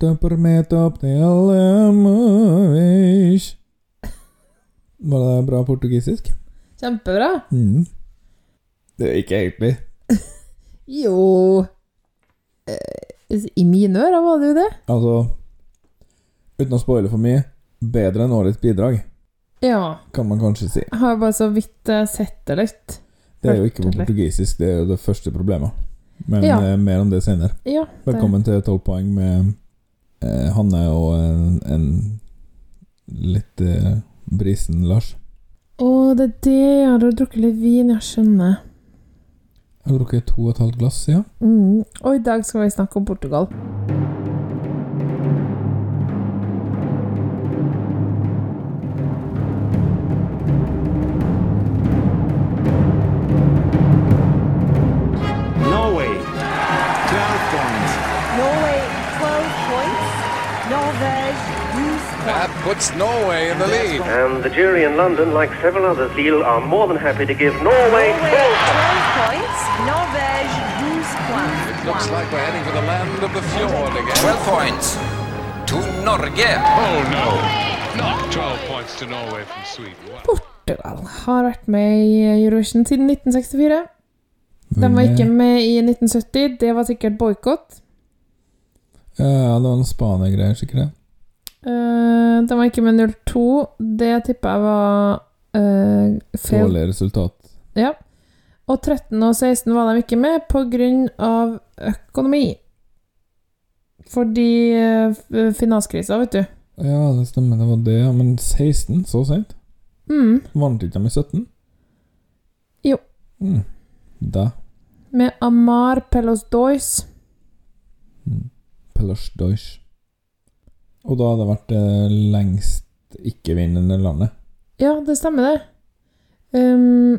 Dumper med opp til alle movies. Var det bra portugisisk? Kjempebra. Mm. Det er ikke egentlig. Jo eh, I mine ører var det jo det. Altså Uten å spoile for mye, bedre enn årets bidrag, Ja. kan man kanskje si. Jeg har bare så vidt eh, sett det litt. Det er jo ikke på portugisisk, det er jo det første problemet. Men Ja. eh, mer om det senere. Ja. det- Velkommen til 12 poeng med Hanne og en, en litt eh, brisen Lars. Å, det er det, ja. Du har drukket litt vin, jeg skjønner. Jeg har drukket to og et halvt glass, ja. Mm. Og i dag skal vi snakke om Portugal. That puts Norway in the lead. And the jury in London, like several others, Lille are more than happy to give Norway Norway 12 points. Norvège 12 points. It looks like we're heading for the land of the fjord again. 12 points to Norge. Oh no, not 12 points to Norway from Sweden. Wow. Portugal har vært med i Eurovision siden 1964. De var ikke med i 1970. Det var sikkert boikott. Ja, det var noen Spania-greier, sikkert. Det. den de var ikke med 02. Det tipper jeg var uh, feil. Dårlig resultat. Ja. Og 13 og 16 var de ikke med av økonomi. Fordi uh, finanskrisa, vet du. Ja, det stemmer, det var det. Men 16, så sent? Mm. Vant ikke de i 17? Jo. Mm. Da. Med Amar Pelos Dois. Mm. Pelos Deutsch. Og da hadde det vært det lengst ikke-vinnende landet. Ja, det stemmer, det. Um,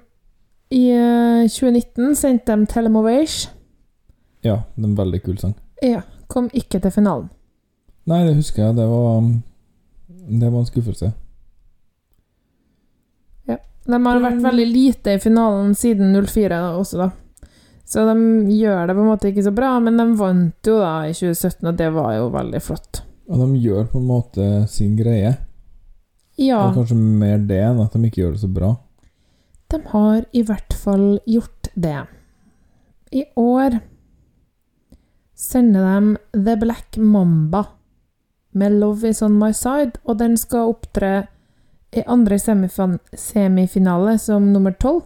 I eh, 2019 sendte de Telemovage. Ja, det er en veldig kul sang. Ja, kom ikke til finalen. Nei, det husker jeg. Det var Det var en skuffelse. Ja. De har vært veldig lite i finalen siden 04 også, da. Så de gjør det på en måte ikke så bra, men de vant jo da i 2017, og det var jo veldig flott. Og de gjør på en måte sin greie. Ja, Og kanskje mer det enn at de ikke gjør det så bra. de har i hvert fall gjort det. I år sender de The Black Mamba med Love Is On My Side, og den skal opptre i andre semifinale som nummer tolv.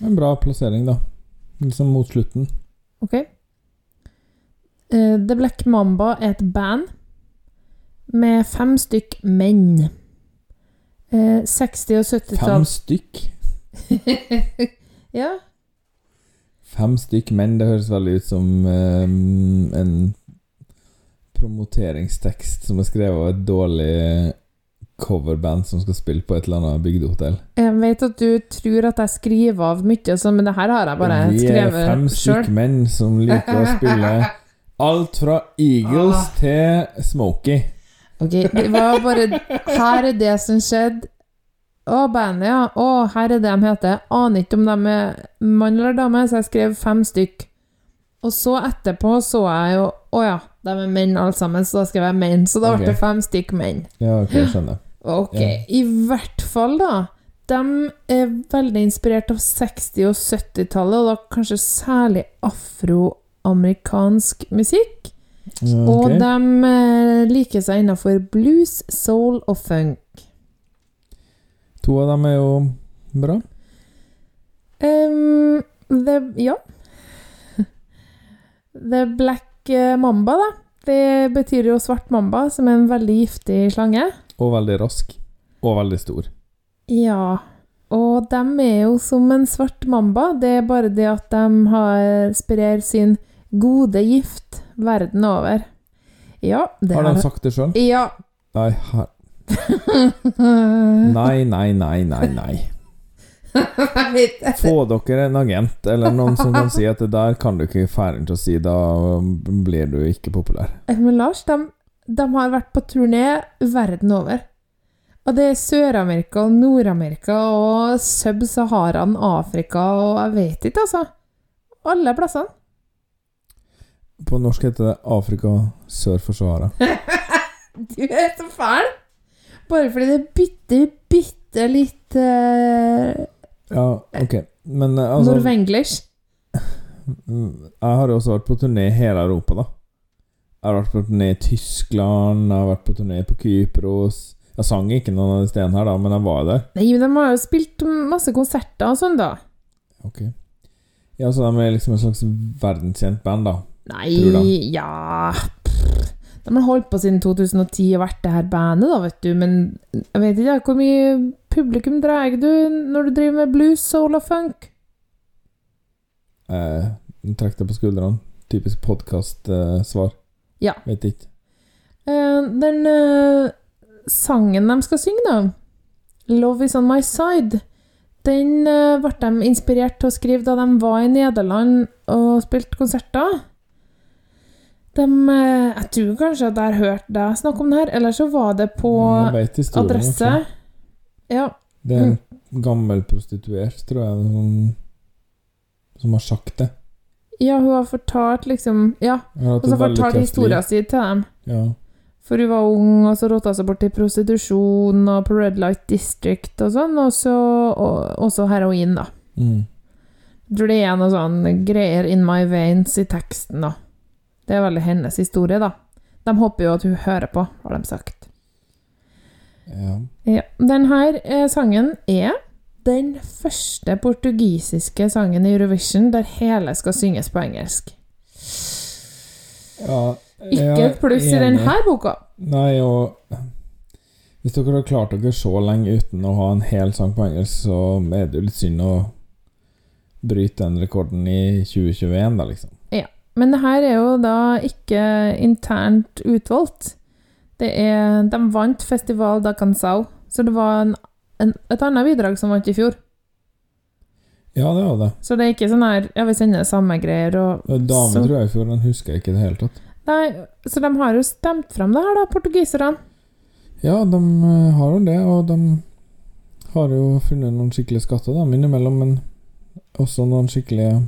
En bra plassering, da. Liksom mot slutten. Ok. Eh, The Black Mamba er et band med fem stykk menn. Eh, 60- og 70-tall Fem stykk. Ja. Fem stykk menn, det høres veldig ut som eh, en promoteringstekst som er skrevet av et dårlig coverband som skal spille på et eller annet bygdehotell. Jeg vet at du tror at jeg skriver av mye, men det her har jeg bare Vi er fem stykk menn som liker å spille alt fra Eagles til Smokie. Ok, det var bare Her er det som skjedde. Å, bandet, ja. Å, her er det de heter. Aner ikke om de er mann eller dame, så jeg skrev fem stykk. Og så etterpå så jeg jo Å ja, de er menn alle sammen, så da skrev jeg menn. Så da okay. ble det fem stykk menn. Ja, ok, jeg skjønner. Ok, Ja. i hvert fall da De er veldig inspirert av 60- og 70-tallet Og da kanskje særlig afroamerikansk musikk Ja, Og de eh, liker seg innenfor blues, soul og funk To av dem er jo bra. Um, the, Ja The Black eh, Mamba da Det betyr jo svart mamba Som er en veldig giftig slange Og veldig rask. Og veldig stor. Ja, og de er jo som en svart mamba. Det er bare det at de har sprer sin gode gift verden over. Ja, det Har de sagt det sjøl? Ja. Nei, her. nei, nei, nei, nei, nei. Få dere en agent, eller noen som kan si at det der kan du ikke fære til å si, da blir du ikke populær. Men Lars, de, de har vært på turné verden over. Og det er Sør-Amerika og Nord-Amerika og Sub-Saharaen, Afrika og jeg vet ikke, altså. Alle plassene. På norsk heter det Afrika sør for Sahara. Du er så fæl! Bare fordi det er bitte, bitte litt uh, Ja, ok. Men uh, altså norwenglish. mm, Jeg har jo også vært på turné i hele Europa, da. Jeg har vært på turné i Tyskland, jeg har vært på turné på Kypros. Jeg sang ikke noen av de stedene her, da, men jeg var der. Nei, men de har jo spilt masse konserter og sånn, da. Ok. Ja, så de er liksom en slags verdenskjent band, da. Nei, ja pff. De har holdt på siden 2010 og vært det her bandet, da, vet du, men jeg vet ikke hvor mye publikum drar du når du driver med blues, soul og funk? Eh, Trekk deg på skuldrene. Typisk podkast-svar. Ja. Vet ikke. Eh, den eh, sangen de skal synge, da, 'Love Is On My Side', den eh, ble de inspirert til å skrive da de var i Nederland og spilte konserter. De, eh, jeg tror kanskje at jeg har hørt deg snakke om det her, eller så var det på adresse. Ja. Det er en gammel prostituert, tror jeg, som, som har sagt det. ja, hun har fortalt liksom Ja, og så fortalt historien historia si til dem. Ja. For hun var ung, og så rotta seg bort til prostitusjon og på Red Light District og sånn, og så også heroin, da. Mm. Jeg tror det er noe sånn greier in my veins i teksten, da. Det er veldig hennes historie, da. De håper jo at hun hører på, har de sagt. ja. Ja. Den her eh, sangen er den første portugisiske sangen i Eurovision der hele skal synges på engelsk. ja. Ikke et pluss i denne boka. Nei, og Hvis dere har klart dere så lenge uten å ha en hel sang på engelsk, så er det jo litt synd å bryte den rekorden i 2021, da, liksom. Men det her er jo da ikke internt utvalgt. Det er, de vant Festival da Canção, så det var en, en, et annet bidrag som vant i fjor. Ja, det var det. Så det er ikke sånn her Ja, vi sender samme greier og Dame, tror jeg, for den husker jeg ikke i det hele tatt. Nei, så de har jo stemt fram det her, da, portugiserne. Ja, de eh, har jo det, og de har jo funnet noen skikkelige skatter, da, innimellom, men også noen skikkelige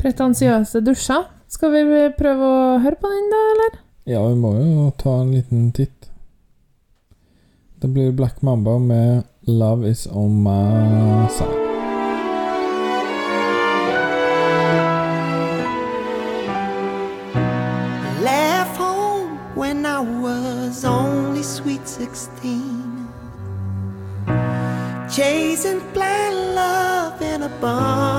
Pretensiøse dusjer. Skal vi prøve å høre på den, da, eller? Ja, vi må jo ta en liten titt. Det blir Black Mamba med 'Love Is On My Side'. When I was only sweet 16. Chasing blind love in a bunch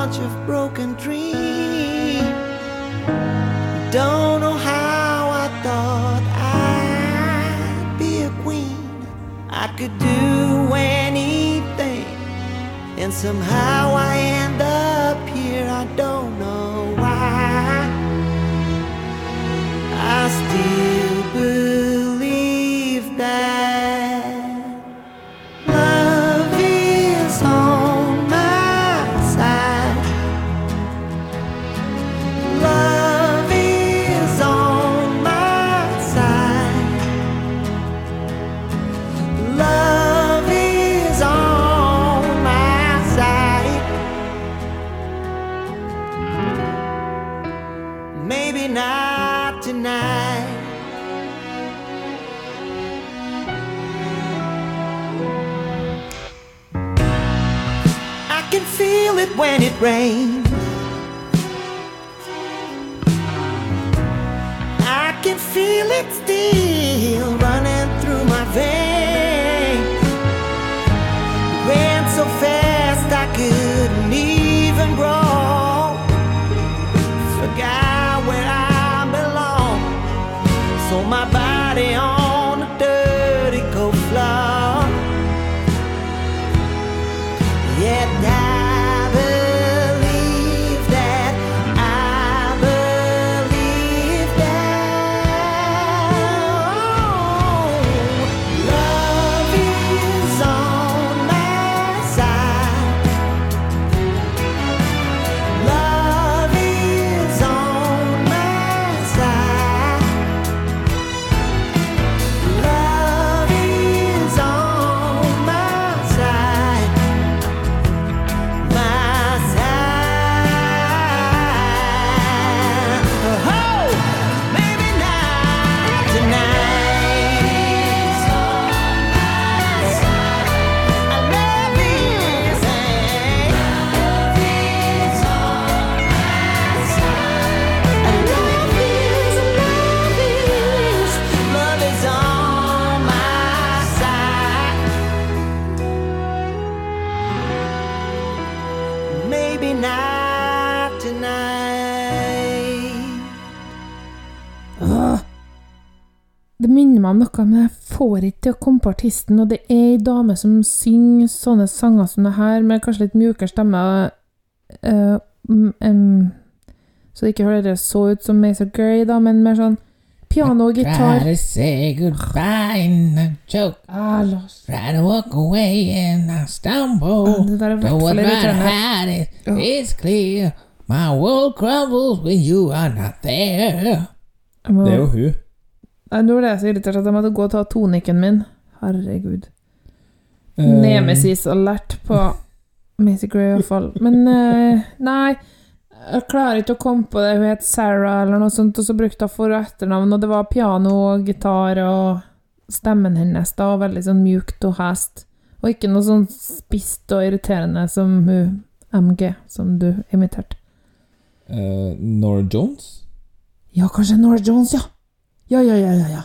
could do anything, and somehow I end up here. I don't know why. I still it when it rains. I can feel it still noe, men jeg får ikke til å komme på artisten. Og det er ei dame som synger sånne sanger som det her, med kanskje litt mjukere stemme. Uh, um, så det ikke høres så ut som Mazer Gray, da, men mer sånn piano og gitar. Try to say goodbye and I choke. Ah, Lars. Try to walk away and I stumble. Ah, det er i had it, Oh. it's clear. My world crumbles when you are not there. Det er jo hun. Nei, Nå ble jeg så irritert at jeg måtte gå og ta tonikken min. Herregud. Uh, Nemesis alert på Macy Gray, i hvert fall. Men uh, nei, jeg klarer ikke å komme på det. Hun het Sarah eller noe sånt, og så brukte hun for- og etternavn, og det var piano og gitar og stemmen hennes da, var veldig sånn mjukt og hest. Og ikke noe sånn spist og irriterende som hun MG, som du imiterte. Uh, Nora Jones? Ja, kanskje Nora Jones, ja! Ja, ja, ja, ja. Ja,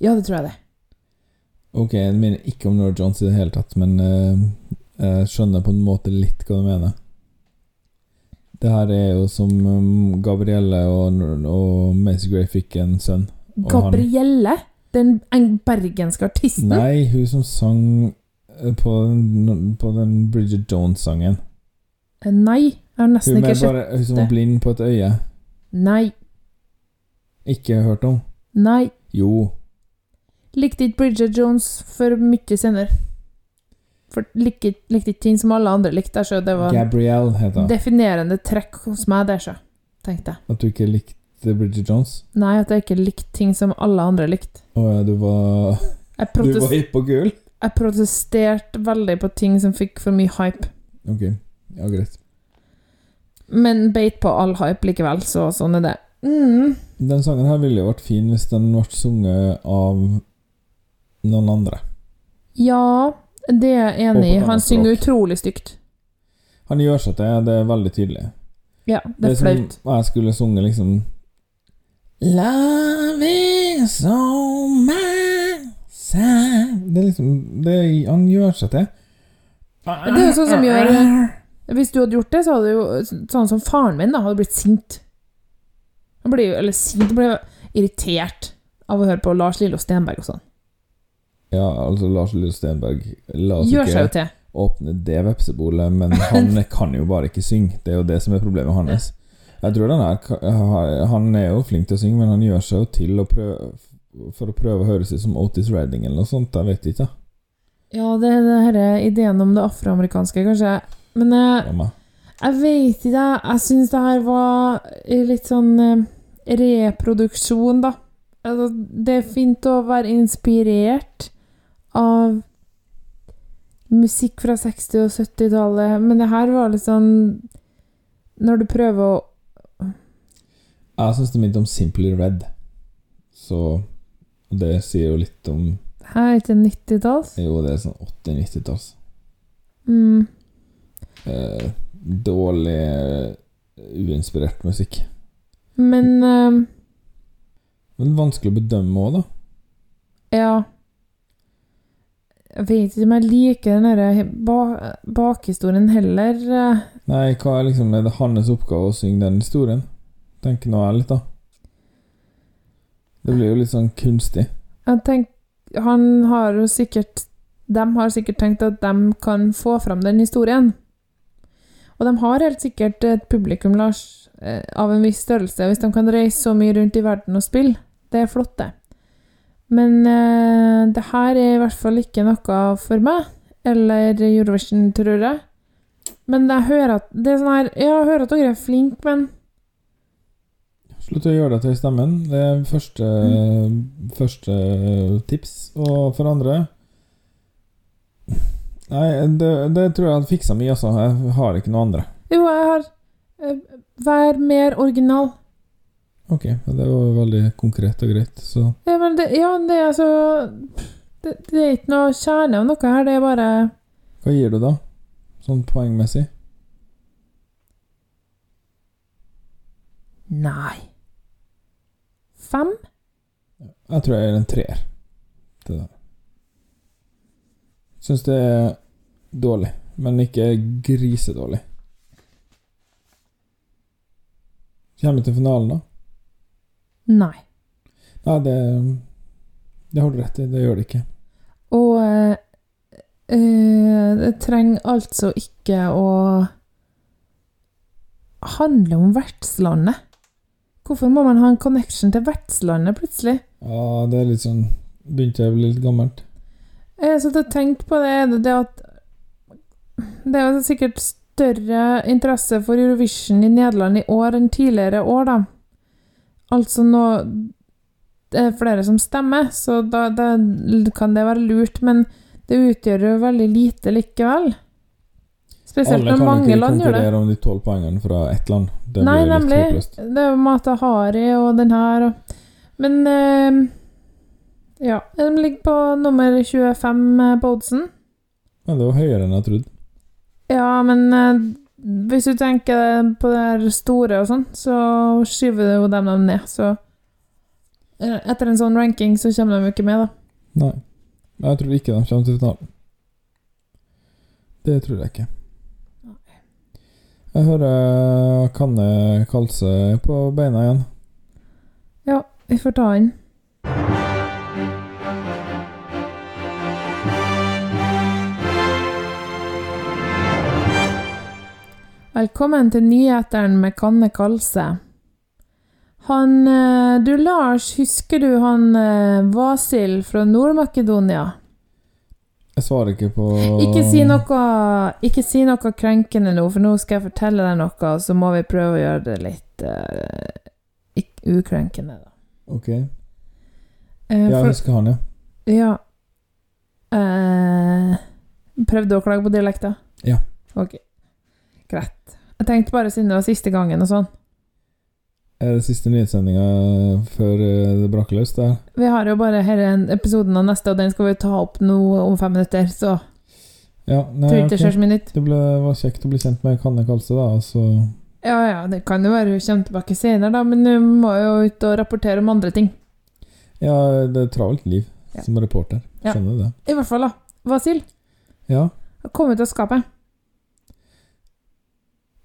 ja det tror jeg det. Ok, jeg mener ikke om Lord Jones i det hele tatt, men uh, jeg skjønner på en måte litt hva du mener. Det her er jo som um, Gabrielle og, og Macy Gray fikk en sønn. Og han- Gabrielle? Den bergenske artisten? Nei, hun som sang eh, på, den- på den Bridget Jones-sangen. Eh, Nei, jeg har nesten ikke sett det. hun som var blind på et øye. Nei. Ikke hørt om? Nei. Jo. Likte ikke Bridget Jones for mye senere. For likte likte ikke ting som alle andre likte. Så det var Gabrielle heter hun. definerende trekk hos meg der, så. Tenkte jeg. At du ikke likte Bridget Jones? Nei, at jeg ikke likte ting som alle andre likte. Å ja, du var Du var hypp og gul? jeg protesterte veldig på ting som fikk for mye hype. Ok, ja, greit. Men beit på all hype likevel, så sånn er det. Mm. Den sangen her ville jo vært fin hvis den ble sunget av noen andre. Ja, det er jeg enig i. Han synger utrolig stygt. Han gjør seg til, det er veldig tydelig. Ja, det er flaut. flaut. som jeg skulle sunget liksom Love is so my side Det er liksom det, Han gjør seg til. Det er jo sånn som gjør Hvis du hadde gjort det, så hadde jo sånn som faren min da, hadde blitt sint. Han blir jo, eller sint, blir jo irritert av å høre på Lars Lillo Stenberg og sånn. Ja, altså Lars Lille Stenberg La oss Gjør seg jo ikke til. åpne det vepsebolet, men han kan jo bare ikke synge. Det er jo det som er problemet hans. Jeg tror den her Han er jo flink til å synge, men han gjør seg jo til å prøve, for å prøve å høres ut som Otis Redding eller noe sånt. Jeg vet ikke. Ja, det er denne ideen om det afroamerikanske, kanskje. Men eh, Ja, meg. Jeg vet ikke, jeg. Syns det her var litt sånn eh, reproduksjon, da. Altså, det er fint å være inspirert av musikk fra 60- og 70-tallet, men det her var litt sånn Når du prøver å Jeg syns det minner om Simply Red. Så det sier jo litt om Her er ikke 90-talls. Jo, det er sånn 80-90-talls. Mm. Eh, dårlig eh, uinspirert musikk. Men uh, Men vanskelig å bedømme òg, da. ja Jeg vet ikke om jeg liker den derre ba bakhistorien heller. eh. Nei, hva er liksom Er det hans oppgave å synge den historien? Tenker nå jeg litt, da. Det blir jo litt sånn kunstig. Jeg tenker, han har jo sikkert De har sikkert tenkt at de kan få fram den historien. Og de har helt sikkert et publikum, Lars, eh, av en viss størrelse, hvis de kan reise så mye rundt i verden og spille. Det er flott, det. Men uh, det her er i hvert fall ikke noe for meg. Eller Eurovision, tror jeg. Men jeg hører at det er sånn her jeg hører at dere er flinke, men Slutt å gjøre det til stemmen. Det er første, første tips. Og for andre Nei, det, det tror jeg hadde fiksa mye, altså. Jeg har ikke noe andre. Jo, jeg har eh, Vær mer original. Ok, det var veldig konkret og greit, så Ja, men det, ja, det er altså det, det er ikke noe kjerne av noe her, det er bare Hva gir du, da? Sånn poengmessig? Nei. Fem? Jeg tror jeg gir en treer. Det der. Syns det er dårlig, men ikke grisedårlig. Kommer vi til finalen, da? Nei. Nei, det Det har du rett i, det gjør det ikke. Og eh, det trenger altså ikke å handle om vertslandet. Hvorfor må man ha en connection til vertslandet plutselig? Ja, det er litt sånn Begynte jeg å bli litt gammelt. Jeg har satt og tenkt på det, det, at Det er jo sikkert større interesse for Eurovision i Nederland i år enn tidligere år, da. Altså nå Det er flere som stemmer, så da, da kan det være lurt, men det utgjør jo veldig lite likevel. Spesielt Alle når kan mange ikke land gjør det. konkurrere om de tolv poengene fra ett land. Det Nei, blir litt nemlig. håpløst. Det er jo Mata Hari og den her og Men eh, ja. De ligger på nummer 25 eh, på oddsen. Ja, det var høyere enn jeg trodde. Ja, men eh, hvis du tenker på det her store og sånn, så skyver jo dem dem ned, så eh, Etter en sånn ranking så kommer de jo ikke med, da. Nei. Jeg tror ikke de kommer til finalen. Det tror jeg ikke. Jeg hører Kanne Kalse på beina igjen. Ja, vi får ta den. Velkommen til nyheteren med Kanne Kalse. Han eh, Du, Lars, husker du han eh, Vasil fra Nord-Makedonia? Jeg svarer ikke på Ikke si noe Ikke si noe krenkende nå, for nå skal jeg fortelle deg noe, og så må vi prøve å gjøre det litt uh, ukrenkende, da. Ok. Jeg for, husker han, ja. ja Uh, Prøvde du å klage på dialekta? Ja. Ok. Greit. Jeg tenkte bare siden det var siste gangen og sånn. Er det siste nyhetssendinga før eh, det braker løs? Vi har jo bare en episoden av neste, og den skal vi ta opp nå om fem minutter, så Ja, nei, tror ikke det skjer så mye nytt. Det ble, var kjekt å bli kjent med Kanne Kalse, da. og Så Ja, ja, det kan jo være hun kommer tilbake senere, da, men hun må jo ut og rapportere om andre ting. Ja, det er travelt liv Ja. som reporter. Skjønner du det? I hvert fall, da. Vasil Ja. Kom ut av skapet.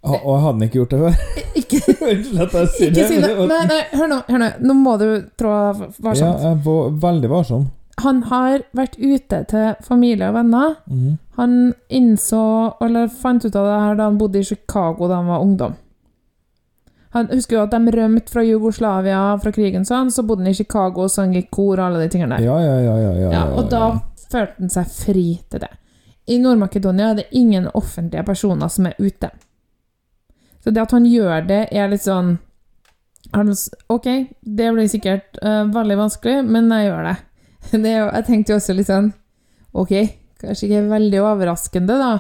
Og hadde han ikke gjort det før? Ikke, jeg sier ikke det. si det. Nei, nei, hør nå, hør nå. Nå må du trå Ja, varsomt. jeg var veldig varsom. Han har vært ute til familie og venner. Mm. Han innså, eller fant ut av det her da han bodde i Chicago da han var ungdom. Han husker jo at de rømte fra Jugoslavia fra krigen, sånn, så bodde han i Chicago og sang i kor og alle de tingene der. Ja, ja, ja, ja, ja, Ja, og da ja. følte han seg fri til det. I Nord-Makedonia er det ingen offentlige personer som er ute. Så det at han gjør det, er litt sånn Ok, det blir sikkert uh, veldig vanskelig, men jeg gjør det. det er jeg tenkte jo også litt sånn Ok, kanskje ikke veldig overraskende, da,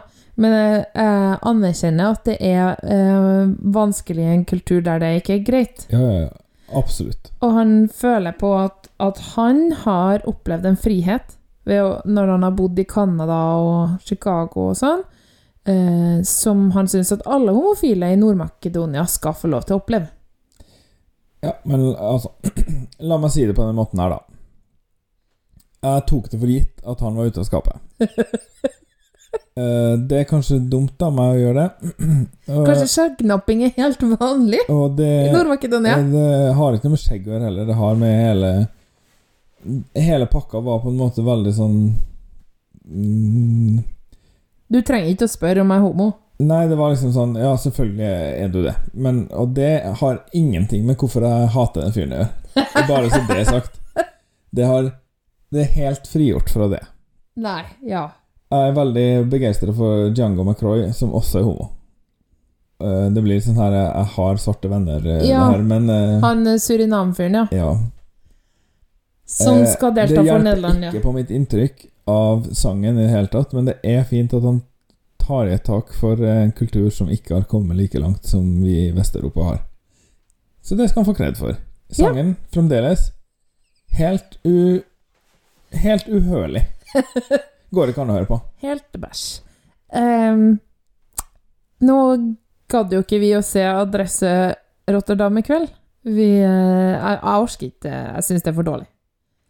men jeg, uh, anerkjenner at det er uh, vanskelig i en kultur der det ikke er greit. Ja, ja, ja. Absolutt. Og han føler på at, at han har opplevd en frihet å, når han har bodd i Canada og Chicago og sånn, eh, som han syns at alle homofile i Nord-Makedonia skal få lov til å oppleve. Ja, men altså La meg si det på den måten her, da. Jeg tok det for gitt at han var ute av skapet. Uh, det er kanskje dumt av meg å gjøre det. Uh, Kanskje skjeggnapping er helt vanlig Og det, i Nord-Makedonia? det har ikke noe med skjegg å gjøre heller. Det har med hele Hele pakka var på en måte veldig sånn mm, Du trenger ikke å spørre om jeg er homo. Nei, det var liksom sånn Ja, selvfølgelig er du det. Men, og det har ingenting med hvorfor jeg hater den fyren å gjøre. Bare så det er sagt. Det, har, det er helt frigjort fra det. Nei, ja. Jeg er veldig begeistra for Django McCroy, som også er homo. Eh, Det blir sånn her Jeg har svarte venner, eh, Ja. her, men eh, Han eh, Surinam-fyren, ja. Ja. Som Eh, skal delta for Nederland, ja. Det hjelper ikke på mitt inntrykk av sangen i det hele tatt, men det er fint at han tar i et tak for en kultur som ikke har kommet like langt som vi i Vest-Europa har. Så det skal han få kred for. Sangen fremdeles helt u... Helt uhørlig. Går ikke an å høre på. Helt bæsj. Um, nå gadd jo ikke vi å se Adresse Rotterdam i kveld. Vi eh, Jeg, jeg orker ikke. Jeg syns det er for dårlig.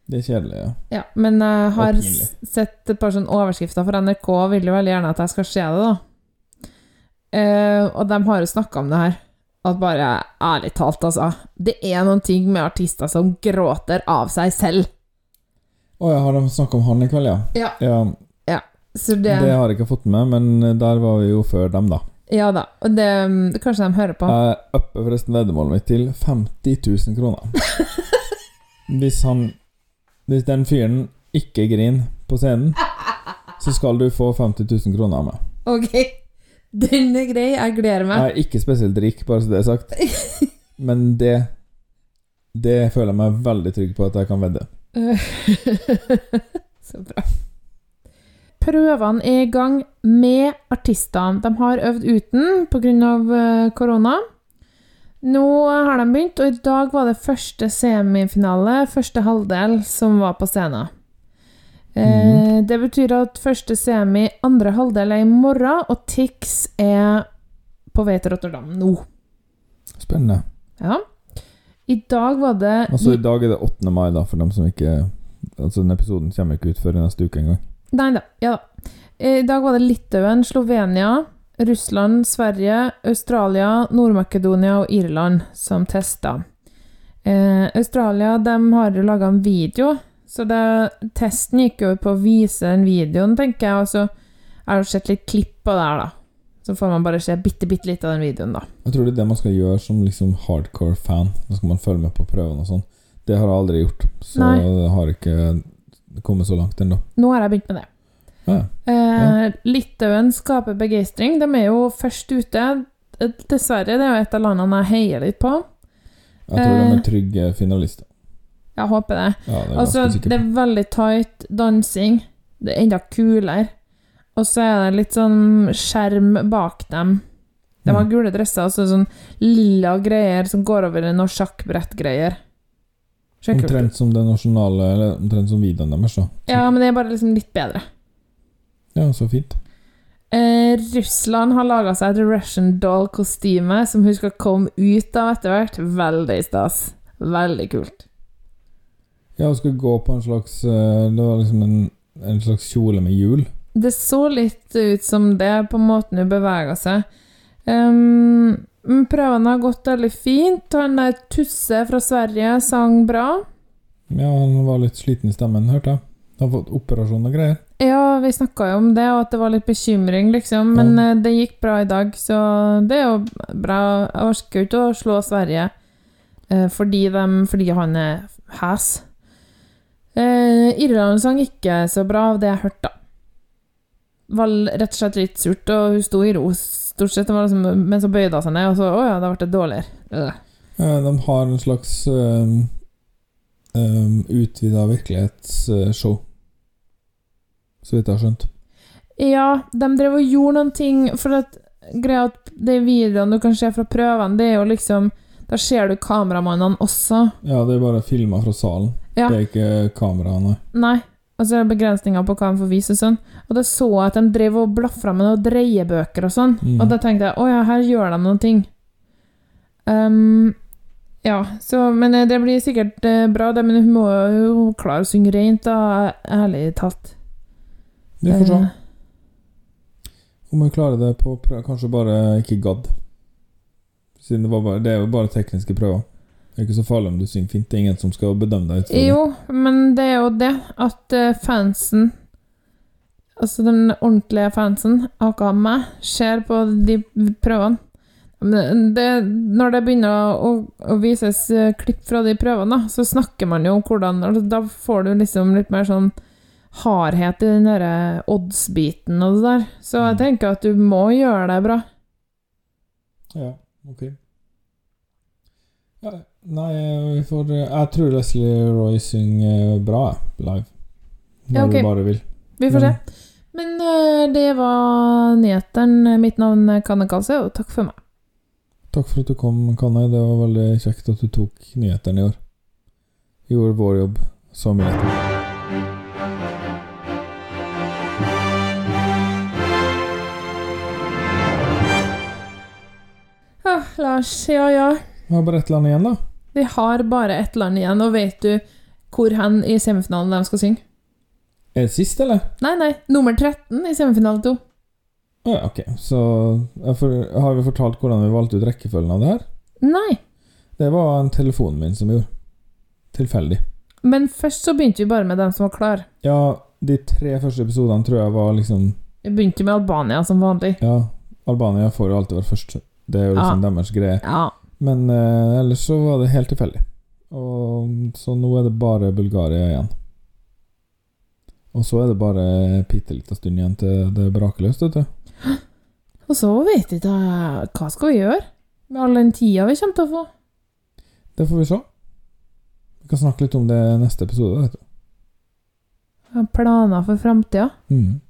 Det er kjedelig, ja. Ja, men jeg har sett et par sånne overskrifter for NRK og vil jo veldig gjerne at jeg skal se det, da. Eh, og de har jo snakka om det her. At bare ærlig talt, altså Det er noen ting med artister som gråter av seg selv. Å ja, har de snakka om han i kveld, ja? Ja. ja Så det, det har jeg ikke fått med, men der var vi jo før dem, da. Ja da. Og det Kanskje de hører på. Jeg upper forresten veddemålet mitt til 50 000 kroner. Hvis han Hvis den fyren ikke griner på scenen, så skal du få 50 000 kroner av meg. Ok. Den er grei. Jeg gleder meg. Jeg er ikke spesielt rik, bare så det er sagt. Men det Det føler jeg meg veldig trygg på at jeg kan vedde. Så bra. Prøvene er i gang med artistene. De har øvd uten pga. korona. Nå har de begynt, og i dag var det første semifinale, første halvdel, som var på scenen. Eh, det betyr at første semi, andre halvdel er i morgen, og Tix er på vei til Rotterdam nå. Spennende. Ja. I dag var det Altså, i dag er det 8. mai, da, for dem som ikke Altså, den episoden kommer ikke ut før neste uke engang. Nei da. Ja da. I dag var det Litauen, Slovenia, Russland, Sverige, Australia, Nord-Makedonia og Irland som testa. Eh, Australia de har jo laga en video, så det, testen gikk jo på å vise den videoen, tenker jeg. Og så har jeg sett litt klipp på det her, da. Så får man bare se bitte, bitte litt av den videoen, da. Jeg tror det er det man skal gjøre som liksom hardcore fan. Da skal man følge med på prøvene og sånn. Det har jeg aldri gjort, så Nei. det har ikke kommet så langt ennå. Nå har jeg begynt med det. Ja. Eh, Litauen skaper begeistring. De er jo først ute. Eh, Dessverre, det er jo et av landene jeg heier litt på. Jeg tror de Eh. er trygge finalister. Jeg håper det. Ja, det er Altså, det er veldig tight dansing. Det er enda kulere. Og så er det litt sånn skjerm bak dem. De har Mm. gule dresser, og så sånn lilla greier som går over i noe sjakkbrettgreier. Omtrent som det nasjonale Eller omtrent som videoen deres, da. Ja, men det er bare liksom litt bedre. Ja, så fint. Eh, Russland har laga seg et Russian Doll-kostyme som hun skal komme ut av etter hvert. Veldig stas. Veldig kult. Ja, hun skal gå på en slags eh, Det var liksom en, en slags kjole med hjul. Det så litt ut som det, på måten hun bevega seg. Um, prøvene har gått veldig fint. Han der Tusse fra Sverige sang bra. Ja, han var litt sliten i stemmen, hørte jeg. Han har fått operasjon og greier. Ja, vi snakka jo om det, og at det var litt bekymring, liksom. Men Ja. eh, det gikk bra i dag, så det er jo bra. Jeg orker jo ikke å slå Sverige eh, fordi, de, fordi han er hes. Eh, Irland sang ikke så bra av det jeg hørte, da. Var rett og slett litt surt, og hun sto i ro stort sett. Liksom, men så bøyde hun seg ned, og så Å ja, da ble det dårligere. Øh. Ja, de har en slags um, um, utvida virkelighetsshow. Så vidt jeg har skjønt. Ja, de drev og gjorde noen ting For at greia at de videoene du kan se fra prøvene, det er jo liksom Da ser du kameramannene også. Ja, det er bare filmer fra salen. Ja. Det er ikke kameraene. Nei. Og så er det begrensninger på hva de får vise og sånn. Og da så jeg at de drev og blafra med noen dreiebøker og sånn. Mm. Og da tenkte jeg å ja, her gjør de noen ting. Ehm, ja, så Men eh, det blir sikkert eh, bra, det. Men hun må jo klare å synge rent, da. Ærlig talt. Vi får se. Eh, Om hun klarer det på prøve. Kanskje bare ikke gadd. Siden det, var bare, det er jo bare tekniske prøver. Det er ikke så farlig om du synger fint. Det er ingen som skal bedømme deg ut fra det. Jo, men det er jo det at eh, fansen Altså den ordentlige fansen, aka meg, ser på de prøvene. Men det, når det begynner å, å vises eh, klipp fra de prøvene, da, så snakker man jo om hvordan altså, Da får du liksom litt mer sånn hardhet i den derre odds-biten og det der. Så jeg tenker at du må gjøre det bra. Ja, ok. Ja, nei, vi får Jeg tror Leslie Roy synger bra live. Når Ja, okay. du bare vil. Vi får se. Men eh, det var nyhetene. Mitt navn er Kanne Kalse, og takk for meg. Takk for at du kom, Kanne. Det var veldig kjekt at du tok nyhetene i år. Gjorde vår jobb så mye lettere. Ah, Lars, ja ja. Vi har bare ett land igjen, da. Vi har bare ett land igjen, og vet du hvor hen i semifinalen de skal synge? Er det sist, eller? Nei, nei, nummer 13 i semifinale 2. Å ja, ok. Så for, har vi fortalt hvordan vi valgte ut rekkefølgen av det her? Nei. Det var en telefonen min som gjorde. Tilfeldig. Men først så begynte vi bare med dem som var klar. Ja, de tre første episodene tror jeg var liksom Vi begynte med Albania som vanlig. Ja, Albania får jo alltid være først. Det er jo liksom deres greie. Ja. Men eh, ellers så var det helt tilfeldig. Og Så nå er det bare Bulgaria igjen. Og så er det bare bitte lita stund igjen til det braker løs, vet du. Og så vet vi ikke Hva skal vi gjøre med all den tida vi kommer til å få? Det får vi se. Vi kan snakke litt om det i neste episode, vet du. Planer for framtida? Mm.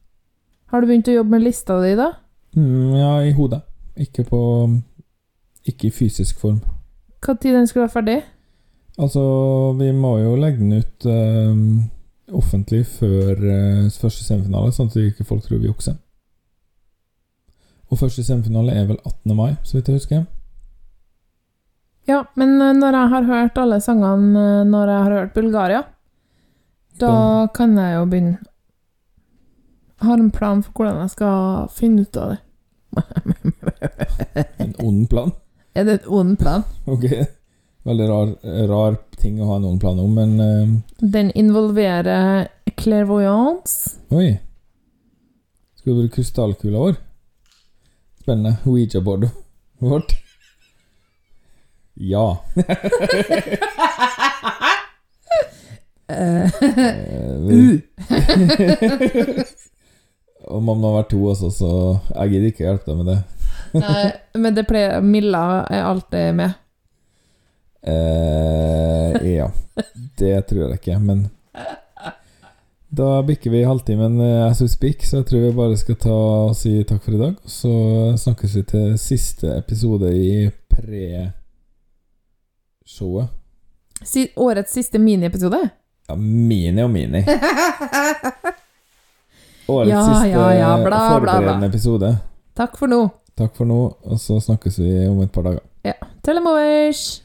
Har du begynt å jobbe med lista di, da? Mm, ja, i hodet. Ikke på Ikke i fysisk form. Når den skulle være ferdig? Altså, vi må jo legge den ut eh, offentlig før eh, første semifinale, sånn at ikke folk tror vi jukser. Og første semifinale er vel 18. mai, så vidt jeg husker. Ja, men eh, når jeg har hørt alle sangene eh, når jeg har hørt Bulgaria, da kan jeg jo begynne Jeg har en plan for hvordan jeg skal finne ut av det. En ond plan. Er det en ond plan? Ok. Veldig rar, rar ting å ha noen planer om, men uh, Den involverer clairvoyance. Oi. Skal du bruke krystallkula vår? Spennende. Ouija-bordet vårt. Ja. uh. Og mamma har vært to også, så jeg gidder ikke hjelpe deg med det. Nei, men det pleier Milla er alltid med. Eh, ja. Det tror jeg ikke, men Da bikker vi halvtimen eh, as we speak, så jeg tror vi bare skal ta og si takk for i dag. Så snakkes vi til siste episode i pre-showet. Si, årets siste miniepisode? Ja, mini og mini. Årets Ja, siste ja, ja, bla, bla, bla. episode. Takk for nå. Takk for nå, og så snakkes vi om et par dager. Ja. Telemovers!